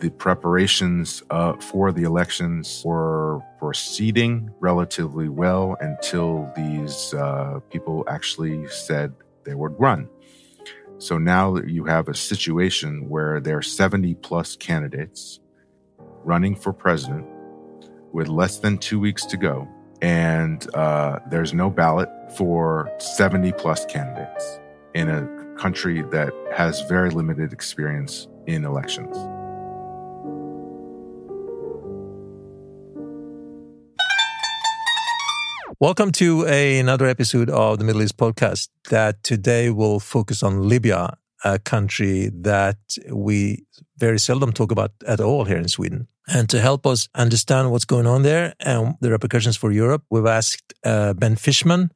the preparations uh, for the elections were proceeding relatively well until these uh, people actually said they would run. So now you have a situation where there are 70 plus candidates running for president with less than two weeks to go. And uh, there's no ballot for 70 plus candidates in a country that has very limited experience in elections. Welcome to a, another episode of the Middle East podcast that today will focus on Libya, a country that we very seldom talk about at all here in Sweden. And to help us understand what's going on there and the repercussions for Europe, we've asked uh, Ben Fishman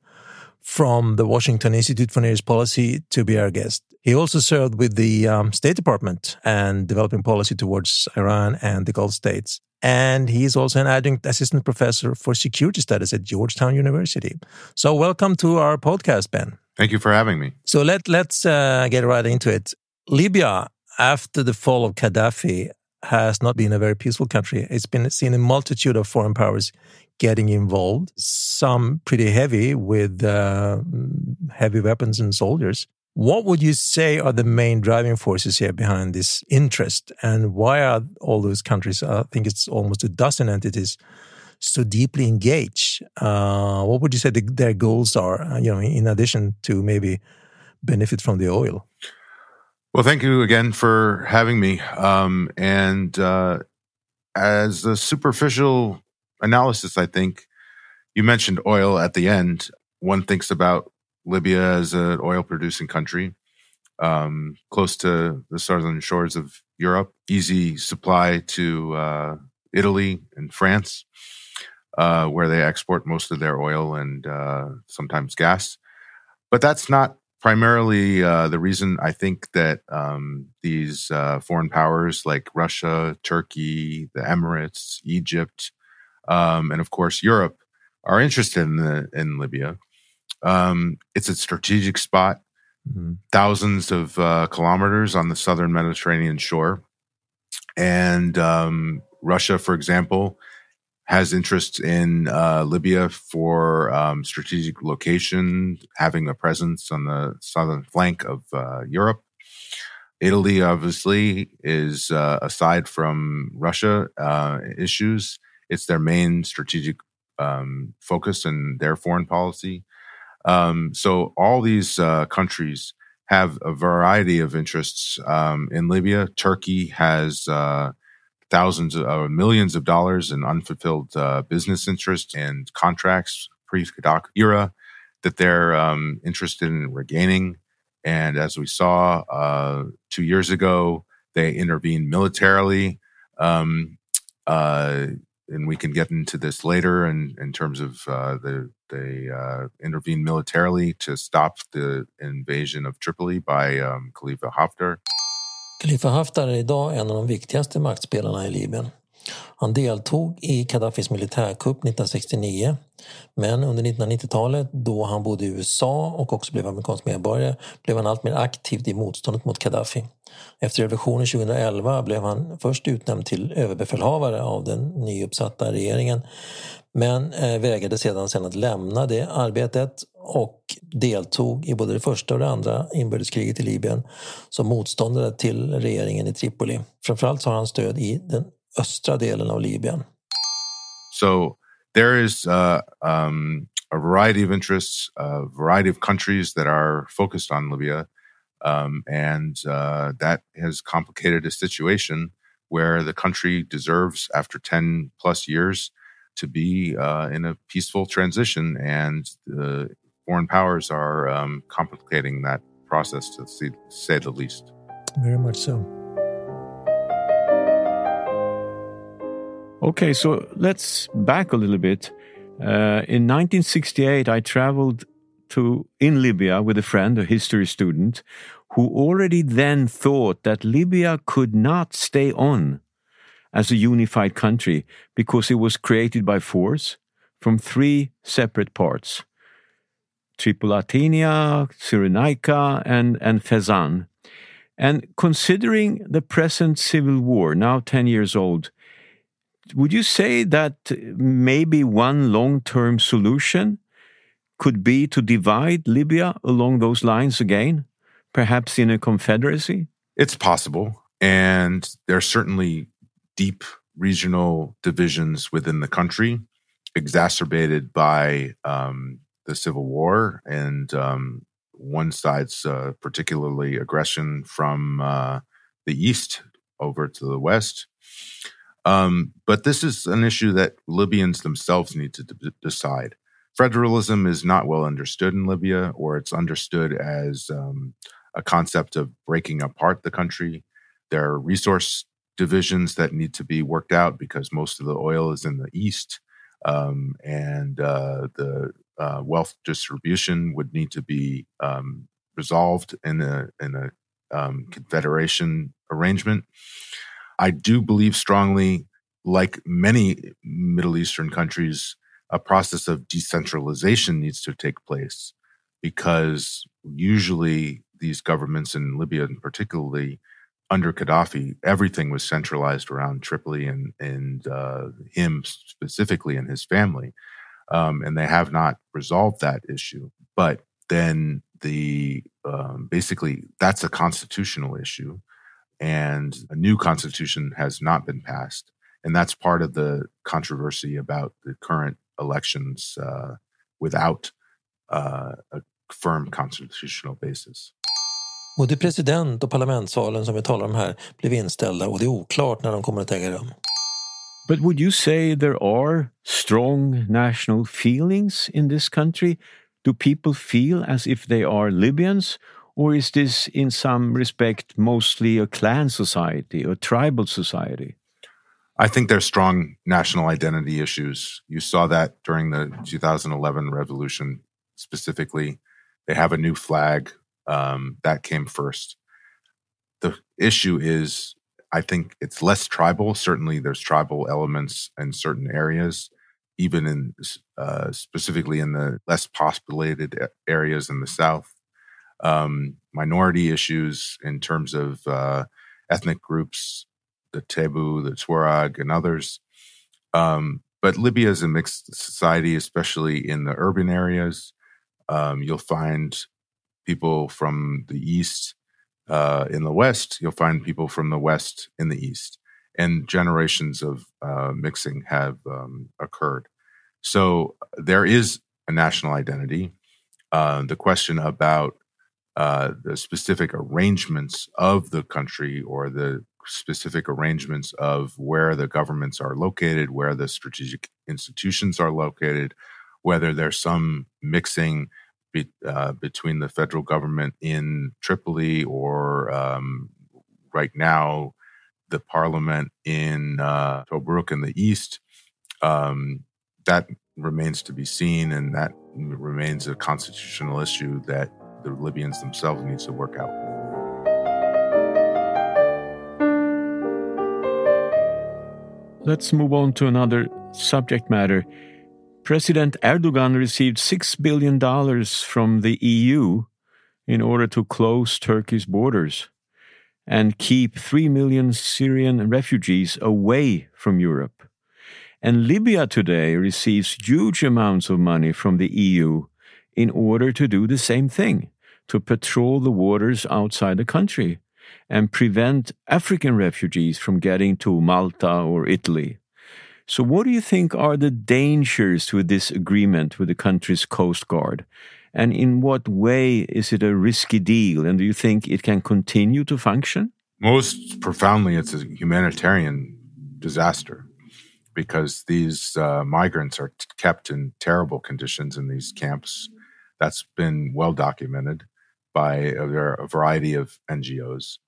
from the Washington Institute for Near East Policy to be our guest. He also served with the um, State Department and developing policy towards Iran and the Gulf states. And he's also an adjunct assistant professor for security studies at Georgetown University. So, welcome to our podcast, Ben. Thank you for having me. So, let, let's uh, get right into it. Libya, after the fall of Gaddafi, has not been a very peaceful country. It's been seen a multitude of foreign powers getting involved, some pretty heavy with uh, heavy weapons and soldiers. What would you say are the main driving forces here behind this interest? And why are all those countries, I think it's almost a dozen entities, so deeply engaged? Uh, what would you say the, their goals are, uh, you know, in addition to maybe benefit from the oil? Well, thank you again for having me. Um, and uh, as a superficial analysis, I think you mentioned oil at the end. One thinks about Libya as an oil producing country, um, close to the southern shores of Europe, easy supply to uh, Italy and France, uh, where they export most of their oil and uh, sometimes gas. But that's not primarily uh, the reason I think that um, these uh, foreign powers like Russia, Turkey, the Emirates, Egypt, um, and of course Europe are interested in the, in Libya um, it's a strategic spot, mm-hmm. thousands of uh, kilometers on the southern Mediterranean shore. And um, Russia, for example, has interests in uh, Libya for um, strategic location, having a presence on the southern flank of uh, Europe. Italy, obviously, is uh, aside from Russia uh, issues, it's their main strategic um, focus in their foreign policy. Um, so all these uh, countries have a variety of interests um, in Libya. Turkey has uh, thousands of uh, millions of dollars in unfulfilled uh, business interests and contracts pre-Gaddafi era that they're um, interested in regaining. And as we saw uh, two years ago, they intervened militarily. Um, uh, and we can get into this later in, in terms of uh, the they uh, intervened militarily to stop the invasion of Tripoli by um, Khalifa Haftar. Khalifa Haftar är idag en av de viktigaste maktspelarna i Libyen. Han deltog i Gaddafis militärkupp 1969 men under 1990-talet då han bodde i USA och också blev amerikansk medborgare blev han allt mer aktiv i motståndet mot Gaddafi. Efter revolutionen 2011 blev han först utnämnd till överbefälhavare av den nyuppsatta regeringen men eh, vägrade sedan sedan att lämna det arbetet och deltog i både det första och det andra inbördeskriget i Libyen som motståndare till regeringen i Tripoli. Framförallt så har han stöd i den östra delen av Libyen. So there is uh, um, a variety of interests, a variety of countries that are focused on Libya. Um, and uh, that has complicated a situation where the country deserves, after 10 plus years, to be uh, in a peaceful transition. And the foreign powers are um, complicating that process, to say the least. Very much so. Okay, so let's back a little bit. Uh, in 1968, I traveled to in Libya with a friend, a history student, who already then thought that Libya could not stay on as a unified country because it was created by force from three separate parts Tripolitania, Cyrenaica, and, and Fezzan. And considering the present civil war, now 10 years old, would you say that maybe one long term solution could be to divide Libya along those lines again, perhaps in a confederacy? It's possible. And there are certainly deep regional divisions within the country, exacerbated by um, the civil war and um, one side's uh, particularly aggression from uh, the east over to the west. Um, but this is an issue that Libyans themselves need to d- decide. Federalism is not well understood in Libya, or it's understood as um, a concept of breaking apart the country. There are resource divisions that need to be worked out because most of the oil is in the east, um, and uh, the uh, wealth distribution would need to be um, resolved in a in a um, confederation arrangement. I do believe strongly, like many Middle Eastern countries, a process of decentralization needs to take place because usually these governments in Libya, and particularly under Gaddafi, everything was centralized around Tripoli and and uh, him specifically and his family, um, and they have not resolved that issue. But then the um, basically that's a constitutional issue, and a new constitution has not been passed, and that's part of the controversy about the current elections uh, without uh, a firm constitutional basis. Både president och parlamentsvalen som vi talar om här blev inställda och det är oklart när de kommer att äga rum. But would you say there are strong national feelings in this country? Do people feel as if they are Libyans? Or is this, in some respect, mostly a clan society, a tribal society? I think there's strong national identity issues. You saw that during the 2011 revolution specifically. They have a new flag um, that came first. The issue is, I think it's less tribal. Certainly, there's tribal elements in certain areas, even in uh, specifically in the less populated areas in the south. Um, minority issues in terms of uh, ethnic groups, the Tebu, the Tuareg, and others. Um, but Libya is a mixed society, especially in the urban areas. Um, you'll find people from the east uh, in the west, you'll find people from the west in the east, and generations of uh, mixing have um, occurred. So there is a national identity. Uh, the question about uh, the specific arrangements of the country or the specific arrangements of where the governments are located, where the strategic institutions are located, whether there's some mixing be, uh, between the federal government in Tripoli or um, right now the parliament in uh, Tobruk in the east. Um, that remains to be seen, and that remains a constitutional issue that the Libyans themselves needs to work out. Let's move on to another subject matter. President Erdogan received $6 billion from the EU in order to close Turkey's borders and keep 3 million Syrian refugees away from Europe. And Libya today receives huge amounts of money from the EU in order to do the same thing to patrol the waters outside the country and prevent African refugees from getting to Malta or Italy. So, what do you think are the dangers to this agreement with the country's coast guard? And in what way is it a risky deal? And do you think it can continue to function? Most profoundly, it's a humanitarian disaster because these uh, migrants are kept in terrible conditions in these camps. That's been well documented by a, a variety of NGOs.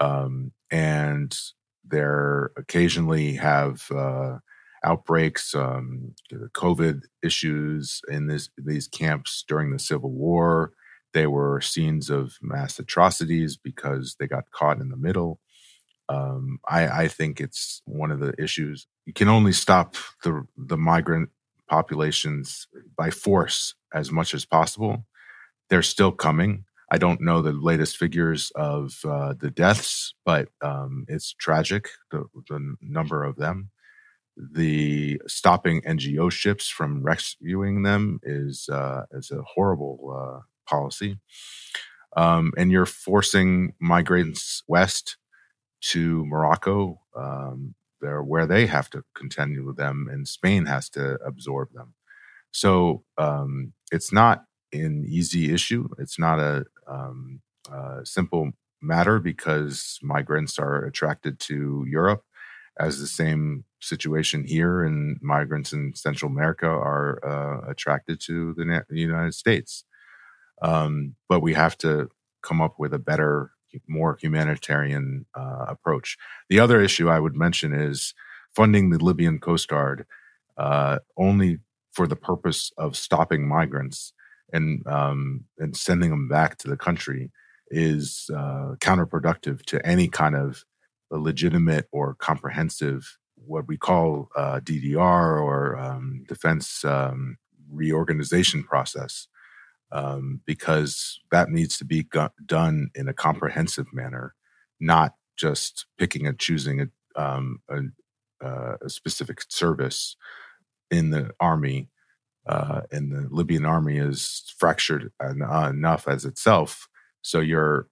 Um, and there occasionally have uh, outbreaks, um, COVID issues in this, these camps during the Civil War. They were scenes of mass atrocities because they got caught in the middle. Um, I, I, think it's one of the issues. You can only stop the the migrant populations by force as much as possible. They're still coming. I don't know the latest figures of uh, the deaths, but um, it's tragic, the, the, number of them. The stopping NGO ships from rescuing them is, uh, is a horrible uh, policy. Um, and you're forcing migrants west to Morocco, um, there where they have to contend with them, and Spain has to absorb them. So um, it's not an easy issue. It's not a, um, simple matter because migrants are attracted to Europe, as the same situation here, and migrants in Central America are uh, attracted to the, United States. Um, but we have to come up with a better, more humanitarian uh, approach. The other issue I would mention is funding the Libyan Coast Guard uh, only for the purpose of stopping migrants and um, and sending them back to the country is uh, counterproductive to any kind of legitimate or comprehensive what we call uh, DDR or um, defense um, reorganization process, um, because that needs to be go- done in a comprehensive manner, not just picking and choosing a, um, a, uh, a specific service in the army uh, and the Libyan army is fractured en- enough as itself. So you're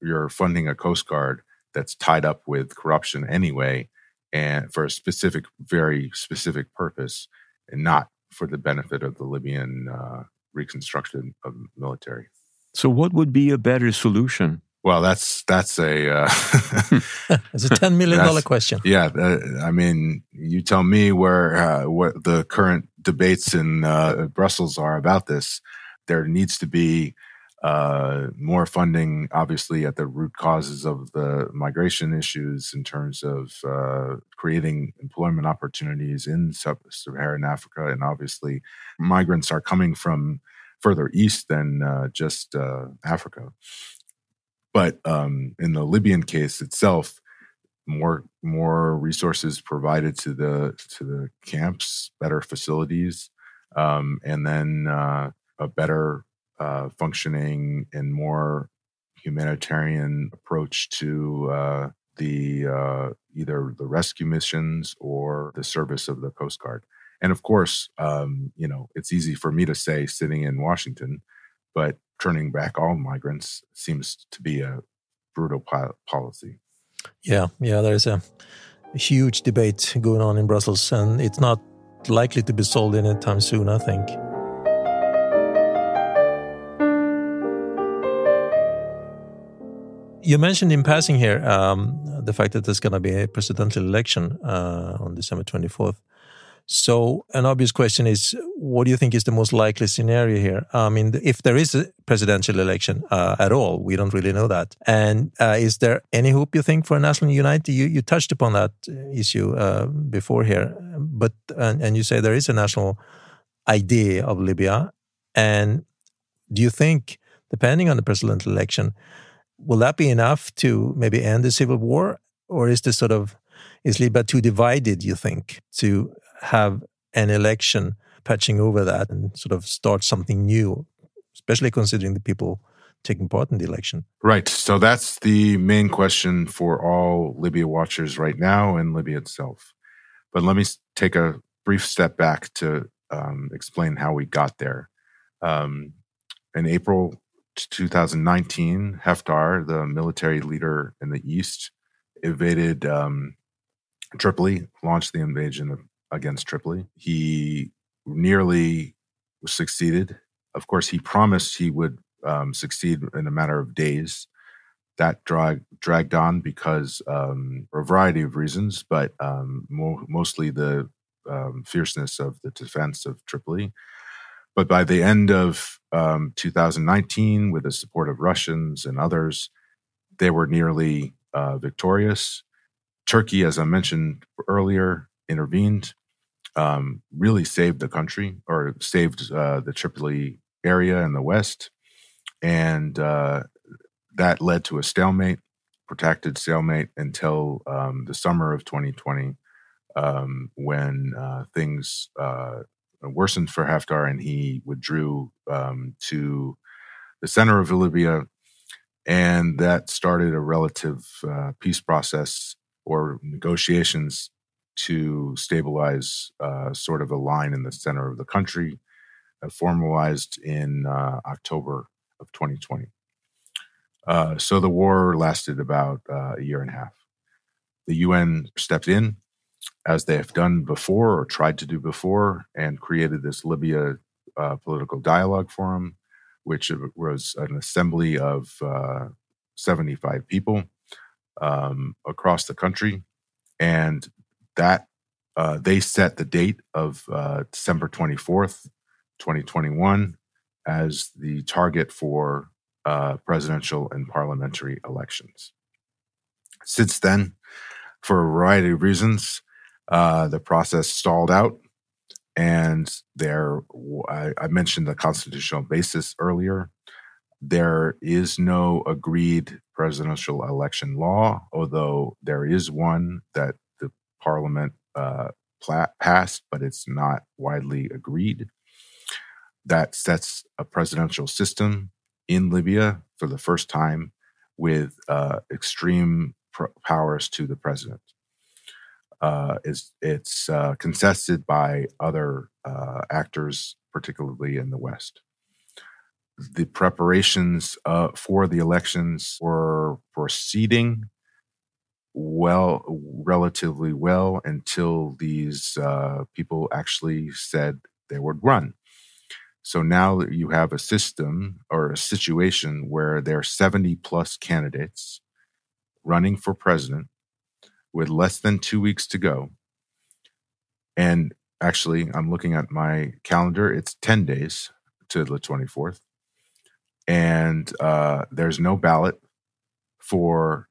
you're funding a coast guard that's tied up with corruption anyway, and for a specific, very specific purpose, and not for the benefit of the Libyan uh, reconstruction of military. So, what would be a better solution? Well, that's that's a uh, it's a ten million dollar question. Yeah, uh, I mean, you tell me where uh, what the current debates in uh, Brussels are about this. There needs to be uh, more funding, obviously, at the root causes of the migration issues in terms of uh, creating employment opportunities in sub-Saharan Africa, and obviously, migrants are coming from further east than just Africa. But um, in the Libyan case itself, more more resources provided to the to the camps, better facilities, um, and then uh, a better uh, functioning and more humanitarian approach to uh, the uh, either the rescue missions or the service of the Coast Guard. And of course, um, you know, it's easy for me to say sitting in Washington, but turning back all migrants seems to be a brutal policy. Yeah, yeah, there's a huge debate going on in Brussels, and it's not likely to be solved anytime soon, I think. You mentioned in passing here um, the fact that there's going to be a presidential election uh, on December 24th. So, an obvious question is what do you think is the most likely scenario here? I mean, if there is a presidential election uh, at all, we don't really know that. And uh, is there any hope, you think, for a national unity? You, you touched upon that issue uh, before here, but and, and you say there is a national idea of Libya. And do you think, depending on the presidential election, will that be enough to maybe end the civil war? Or is this sort of is Libya too divided, you think, to have an election patching over that and sort of start something new, especially considering the people taking part in the election. Right. So that's the main question for all Libya watchers right now and Libya itself. But let me take a brief step back to um, explain how we got there. Um, in April 2019, Haftar, the military leader in the east, invaded um, Tripoli, launched the invasion against Tripoli. He nearly succeeded. Of course, he promised he would um, succeed in a matter of days. That drag, dragged on because um, for a variety of reasons, but um, mo- mostly the um, fierceness of the defense of Tripoli. But by the end of um, 2019, with the support of Russians and others, they were nearly uh, victorious. Turkey, as I mentioned earlier, intervened um, really saved the country or saved uh, the Tripoli area in the west, and uh, that led to a stalemate, protracted stalemate until um, the summer of 2020, um, when uh, things uh, worsened for Haftar and he withdrew um, to the center of Libya And that started a relative uh, peace process or negotiations to stabilize uh, sort of a line in the center of the country, uh, formalized in uh, October of 2020. Uh, so the war lasted about uh, a year and a half. The UN stepped in, as they have done before or tried to do before, and created this Libya uh, Political Dialogue Forum, which was an assembly of 75 people um, across the country. And that uh, they set the date of uh, December 24th, 2021, as the target for uh, presidential and parliamentary elections. Since then, for a variety of reasons, uh, the process stalled out. And there, I, I mentioned the constitutional basis earlier. There is no agreed presidential election law, although there is one that the parliament uh, passed, but it's not widely agreed. That sets a presidential system in Libya for the first time with uh, extreme powers to the president. Uh, it's it's uh, contested by other uh, actors, particularly in the West. The preparations uh, for the elections were proceeding well, relatively well, until these uh, people actually said they would run. So now you have a system or a situation where there are 70 plus candidates running for president with less than two weeks to go. And actually, I'm looking at my calendar, it's 10 days to the 24th. And uh, there's no ballot for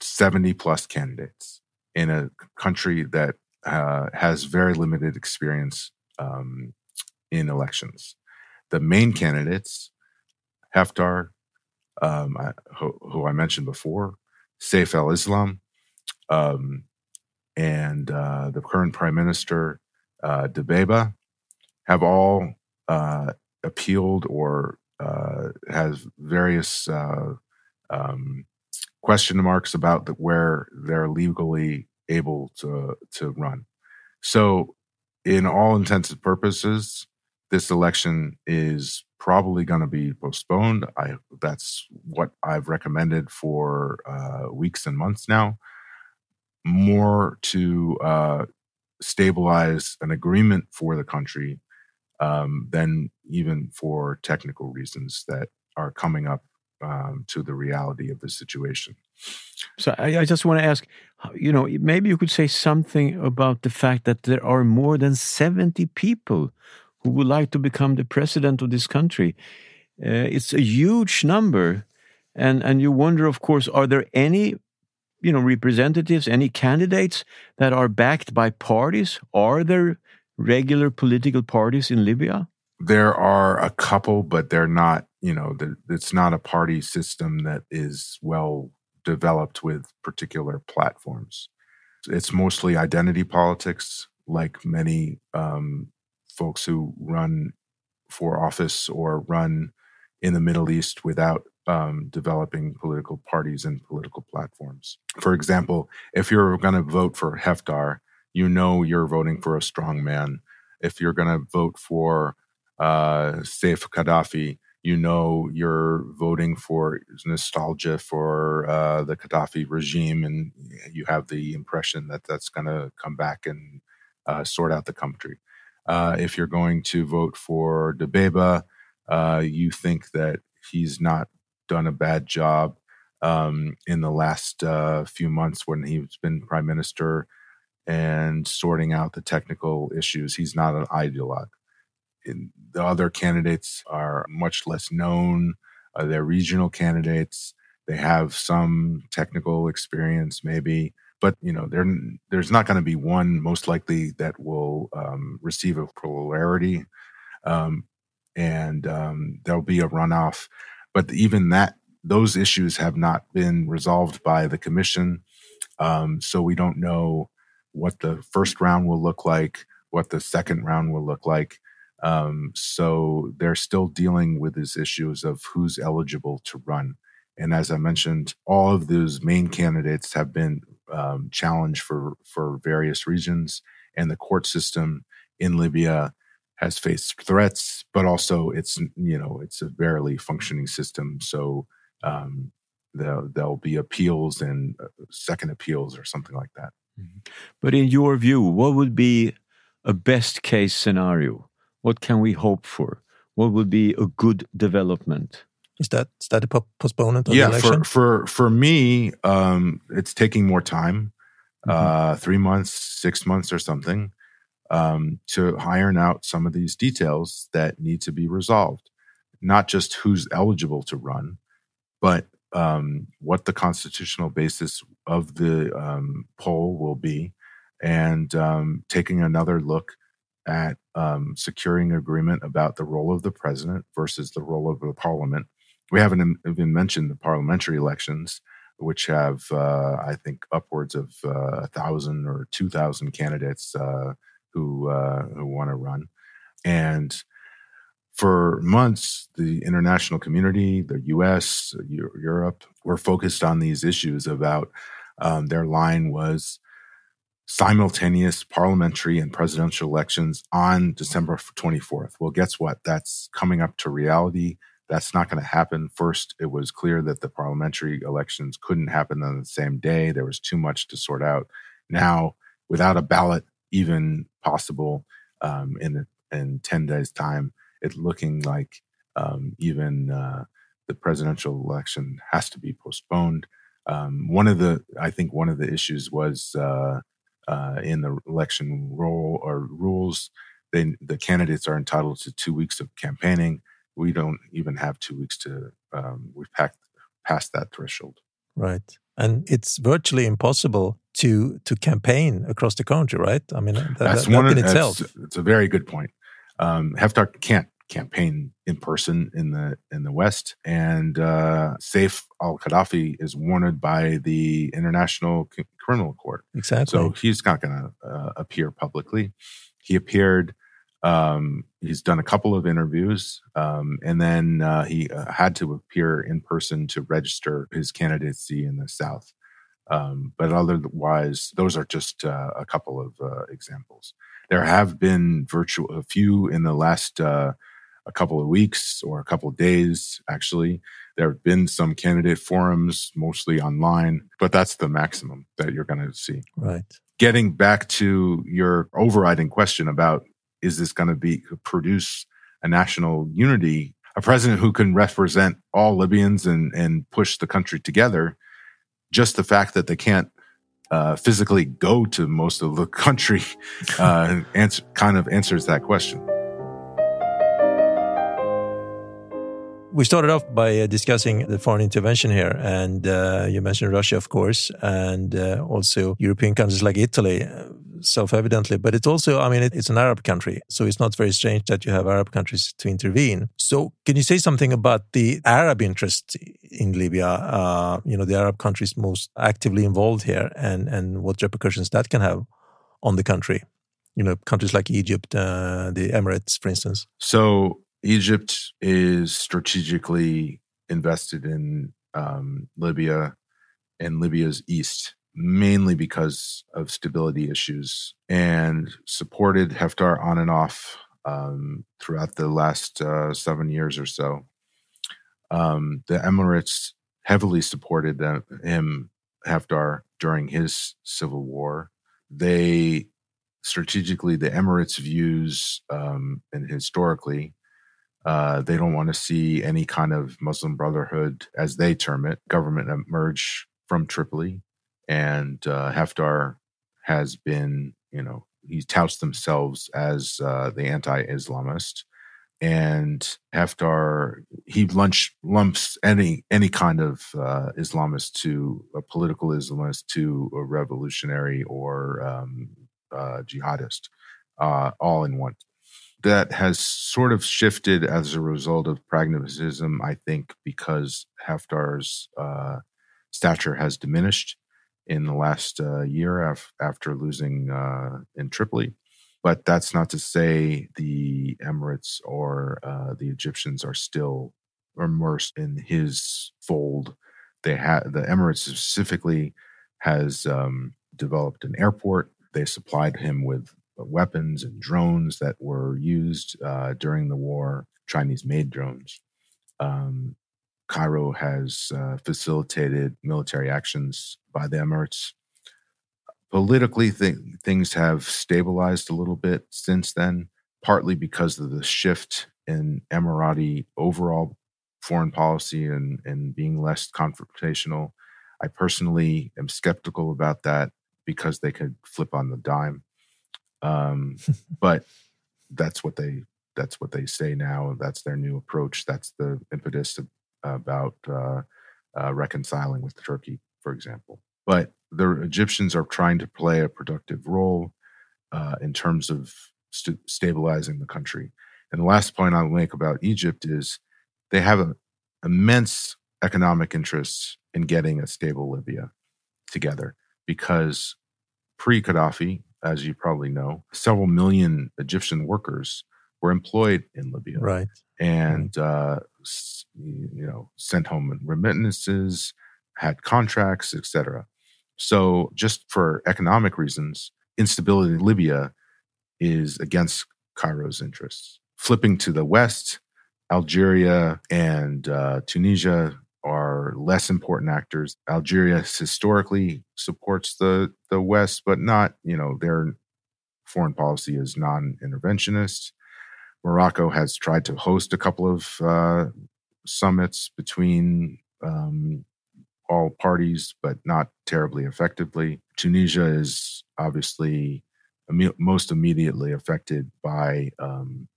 70 plus candidates in a country that uh, has very limited experience um, in elections. The main candidates, Haftar, um, who, who, I mentioned before, Saif al Islam, um, and uh, the current prime minister, uh, Dabeiba, have all uh, appealed or uh, has various uh, um, question marks about the, where they're legally able to to run. So, in all intents and purposes, this election is probably going to be postponed. I that's what I've recommended for uh, weeks and months now. More to uh, stabilize an agreement for the country um, than even for technical reasons that are coming up um, to the reality of the situation. So I, I, just want to ask, you know, maybe you could say something about the fact that there are more than 70 people who would like to become the president of this country. Uh, it's a huge number. And, and you wonder, of course, are there any you know representatives any candidates that are backed by parties? Are there regular political parties in libya? There are a couple but they're not you know it's not a party system that is well developed with particular platforms. It's mostly identity politics like many um, folks who run for office or run in the middle east without um, developing political parties and political platforms. For example, if you're going to vote for Haftar, you know you're voting for a strong man. If you're going to vote for uh, Saif Gaddafi, you know you're voting for nostalgia for uh, the Gaddafi regime, and you have the impression that that's going to come back and uh, sort out the country. Uh, if you're going to vote for Dabeiba, uh, you think that he's not done a bad job um, in the last uh, few months when he's been prime minister and sorting out the technical issues. He's not an ideologue. In, the other candidates are much less known. Uh, they're regional candidates. They have some technical experience, maybe, but you know, there's not going to be one most likely that will um, receive a plurality, um, and um, there'll be a runoff but even that, those issues have not been resolved by the commission. Um, so we don't know what the first round will look like, what the second round will look like. Um, so they're still dealing with these issues of who's eligible to run. And as I mentioned, all of those main candidates have been um, challenged for for various reasons, and the court system in Libya has faced threats, but also it's you know it's a barely functioning system. So um, there'll, there'll be appeals and uh, second appeals or something like that. Mm-hmm. But in your view, what would be a best case scenario? What can we hope for? What would be a good development? Is that is that a postponement of yeah, the election? for for for me, um, it's taking more time, mm-hmm. uh, three months, six months, or something, um, to iron out some of these details that need to be resolved. Not just who's eligible to run, but um, what the constitutional basis of the um, poll will be, and um, taking another look at um, securing agreement about the role of the president versus the role of the parliament. We haven't even mentioned the parliamentary elections, which have, uh, I think, upwards of uh, a uh, thousand or two thousand candidates uh, who uh, who want to run, and for months, the international community, the U.S., Europe, were focused on these issues about um, their line was simultaneous parliamentary and presidential elections on December 24th. Well, guess what? That's coming up to reality. That's not going to happen. First, it was clear that the parliamentary elections couldn't happen on the same day. There was too much to sort out. Now, without a ballot even possible um, in in 10 days' time, it's looking like um, even uh, the presidential election has to be postponed. Um, one of the, I think, one of the issues was uh, uh, in the election role or rules. They, the candidates are entitled to two weeks of campaigning. We don't even have two weeks to. Um, we've packed, passed that threshold. Right, and it's virtually impossible to to campaign across the country. Right. I mean, that, that's that, one in itself. It's a very good point. Um, Haftar can't campaign in person in the in the West, and uh, Saif al Gaddafi is wanted by the International C- Criminal Court. Exactly. So he's not going to uh, appear publicly. He appeared. Um, he's done a couple of interviews, um, and then uh, he uh, had to appear in person to register his candidacy in the South. Um, but otherwise, those are just uh, a couple of uh, examples. There have been virtual a few in the last uh, a couple of weeks or a couple of days, actually. There have been some candidate forums, mostly online, but that's the maximum that you're going to see. Right. Getting back to your overriding question about is this going to be produce a national unity, a president who can represent all Libyans and, and push the country together, just the fact that they can't uh, physically go to most of the country uh, answer, kind of answers that question. we started off by uh, discussing the foreign intervention here, and uh, you mentioned Russia, of course, and uh, also European countries like Italy, self-evidently. But it's also, I mean, it, it's an Arab country, so it's not very strange that you have Arab countries to intervene. So, can you say something about the Arab interest in Libya? Uh, you know, the Arab countries most actively involved here, and and what repercussions that can have on the country. You know, countries like Egypt, uh, the Emirates, for instance. So Egypt is strategically invested in um, Libya and Libya's east, mainly because of stability issues, and supported Haftar on and off um, throughout the last uh, seven years or so. Um, the Emirates heavily supported them, him, Haftar, during his civil war. They strategically, the Emirates views um, and historically uh, they don't want to see any kind of Muslim Brotherhood, as they term it, government emerge from Tripoli. And uh, Haftar has been, you know, he touts themselves as uh, the anti-Islamist, and Haftar he lunch, lumps any any kind of uh, Islamist to a political Islamist to a revolutionary or um, jihadist, uh, all in one. That has sort of shifted as a result of pragmatism, I think, because Haftar's uh, stature has diminished in the last uh, year af- after losing uh, in Tripoli. But that's not to say the Emirates or uh, the Egyptians are still immersed in his fold. They had the Emirates specifically has um, developed an airport. They supplied him with weapons and drones that were used uh, during the war, Chinese made drones. Um, Cairo has uh, facilitated military actions by the Emirates. Politically, th- things have stabilized a little bit since then, partly because of the shift in Emirati overall foreign policy and, and being less confrontational. I personally am skeptical about that because they could flip on the dime. Um, but that's what they that's what they say now. That's their new approach. That's the impetus of, about uh, uh, reconciling with Turkey, for example. But the Egyptians are trying to play a productive role uh, in terms of st- stabilizing the country. And the last point I'll make about Egypt is they have an immense economic interest in getting a stable Libya together because pre Gaddafi, as you probably know, several million Egyptian workers were employed in Libya. Right. And, uh, you know, sent home remittances, had contracts, etc. So, just for economic reasons, instability in Libya is against Cairo's interests. Flipping to the west, Algeria and uh, Tunisia are less important actors. Algeria historically supports the the West, but not you know their foreign policy is non-interventionist. Morocco has tried to host a couple of uh, summits between um, all parties, but not terribly effectively. Tunisia is obviously most immediately affected by um,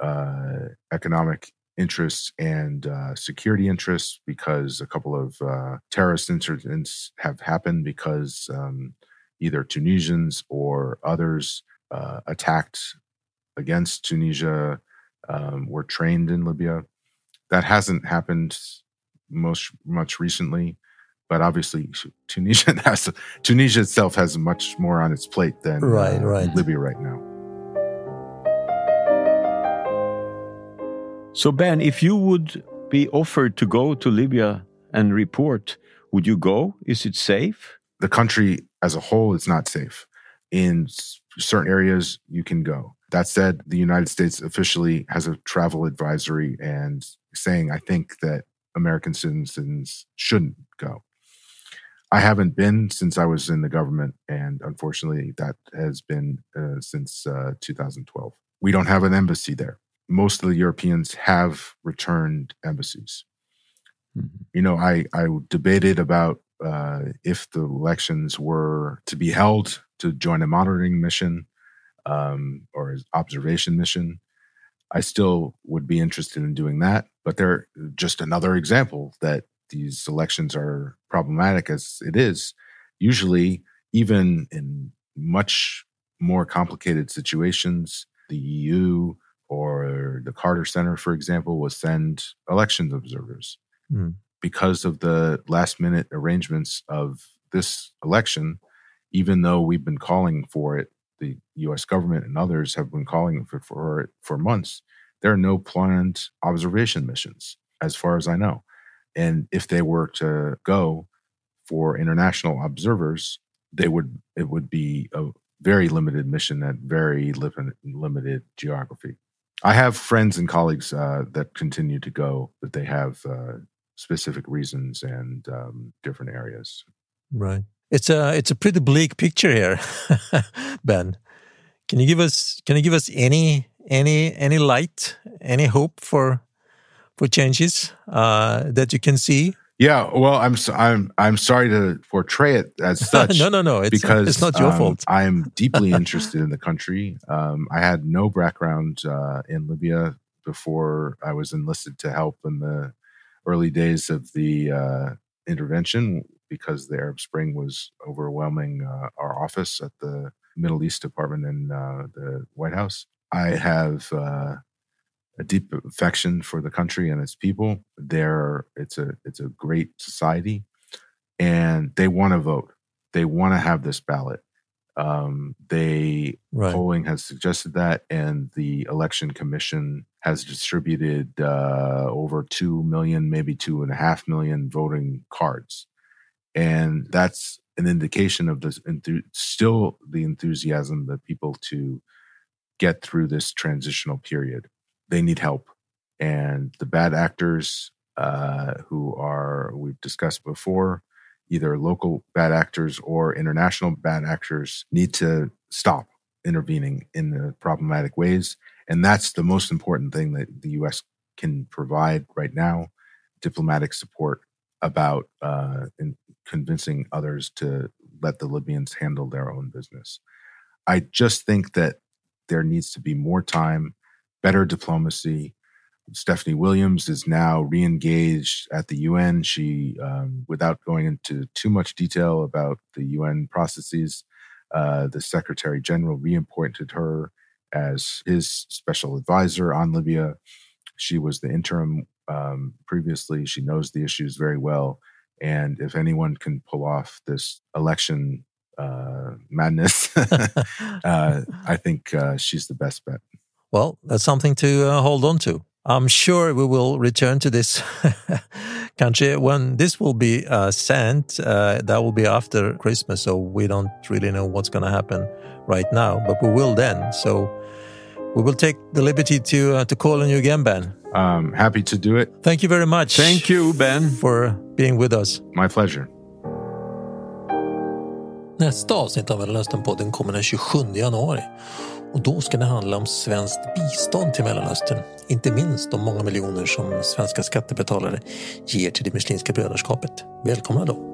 uh, economic interests and uh, security interests because a couple of uh, terrorist incidents have happened because um, either Tunisians or others uh, attacked against Tunisia um, were trained in Libya. That hasn't happened most much recently, but obviously Tunisia has Tunisia itself has much more on its plate than right, uh, right. Libya right now. So, Ben, if you would be offered to go to Libya and report, would you go? Is it safe? The country as a whole is not safe. In certain areas, you can go. That said, the United States officially has a travel advisory and saying, I think that American citizens shouldn't go. I haven't been since I was in the government, and unfortunately, that has been uh, since uh, 2012. We don't have an embassy there most of the Europeans have returned embassies. Mm-hmm. You know, I, I debated about uh, if the elections were to be held to join a monitoring mission um, or an observation mission. I still would be interested in doing that, but they're just another example that these elections are problematic as it is. Usually, even in much more complicated situations, the EU or the Carter Center, for example, will send elections observers. Mm. Because of the last minute arrangements of this election, even though we've been calling for it, the US government and others have been calling for, for it for months, there are no planned observation missions, as far as I know. And if they were to go for international observers, they would it would be a very limited mission at very limited geography. I have friends and colleagues uh, that continue to go, that they have uh, specific reasons and um, different areas. Right. It's a it's a pretty bleak picture here, Ben. Can you give us can you give us any any any light, any hope for for changes uh, that you can see? Yeah, well, I'm I'm I'm sorry to portray it as such. no, no, no. It's, because it's not your um, fault. I'm deeply interested in the country. Um, I had no background uh, in Libya before I was enlisted to help in the early days of the uh, intervention because the Arab Spring was overwhelming uh, our office at the Middle East Department in uh, the White House. I have uh, a deep affection for the country and its people. There, it's a it's a great society, and they want to vote. They want to have this ballot. Um, they Right. polling has suggested that, and the election commission has distributed uh, over two million, maybe two and a half million voting cards, and that's an indication of this. Enthu- still, the enthusiasm the people to get through this transitional period. They need help, and the bad actors uh, who are we've discussed before either local bad actors or international bad actors need to stop intervening in the problematic ways. And that's the most important thing that the US can provide right now diplomatic support about uh, in convincing others to let the Libyans handle their own business. I just think that there needs to be more time, better diplomacy, Stephanie Williams is now re-engaged at the UN. She, um, without going into too much detail about the UN processes, uh, the Secretary General reappointed her as his special advisor on Libya. She was the interim um, previously. She knows the issues very well, and if anyone can pull off this election uh, madness, uh, I think uh, she's the best bet. Well, that's something to uh, hold on to. I'm sure we will return to this country when this will be uh, sent. Uh, that will be after Christmas, so we don't really know what's going to happen right now, but we will then. So we will take the liberty to uh, to call on you again, Ben. Um, happy to do it. Thank you very much. Thank you, Ben. for being with us. My pleasure. Nästa avsnitt av Mellanösternpodden kommer den 27 januari. Och då ska det handla om svenskt bistånd till Mellanöstern. Inte minst de många miljoner som svenska skattebetalare ger till det muslimska brödraskapet. Välkomna då!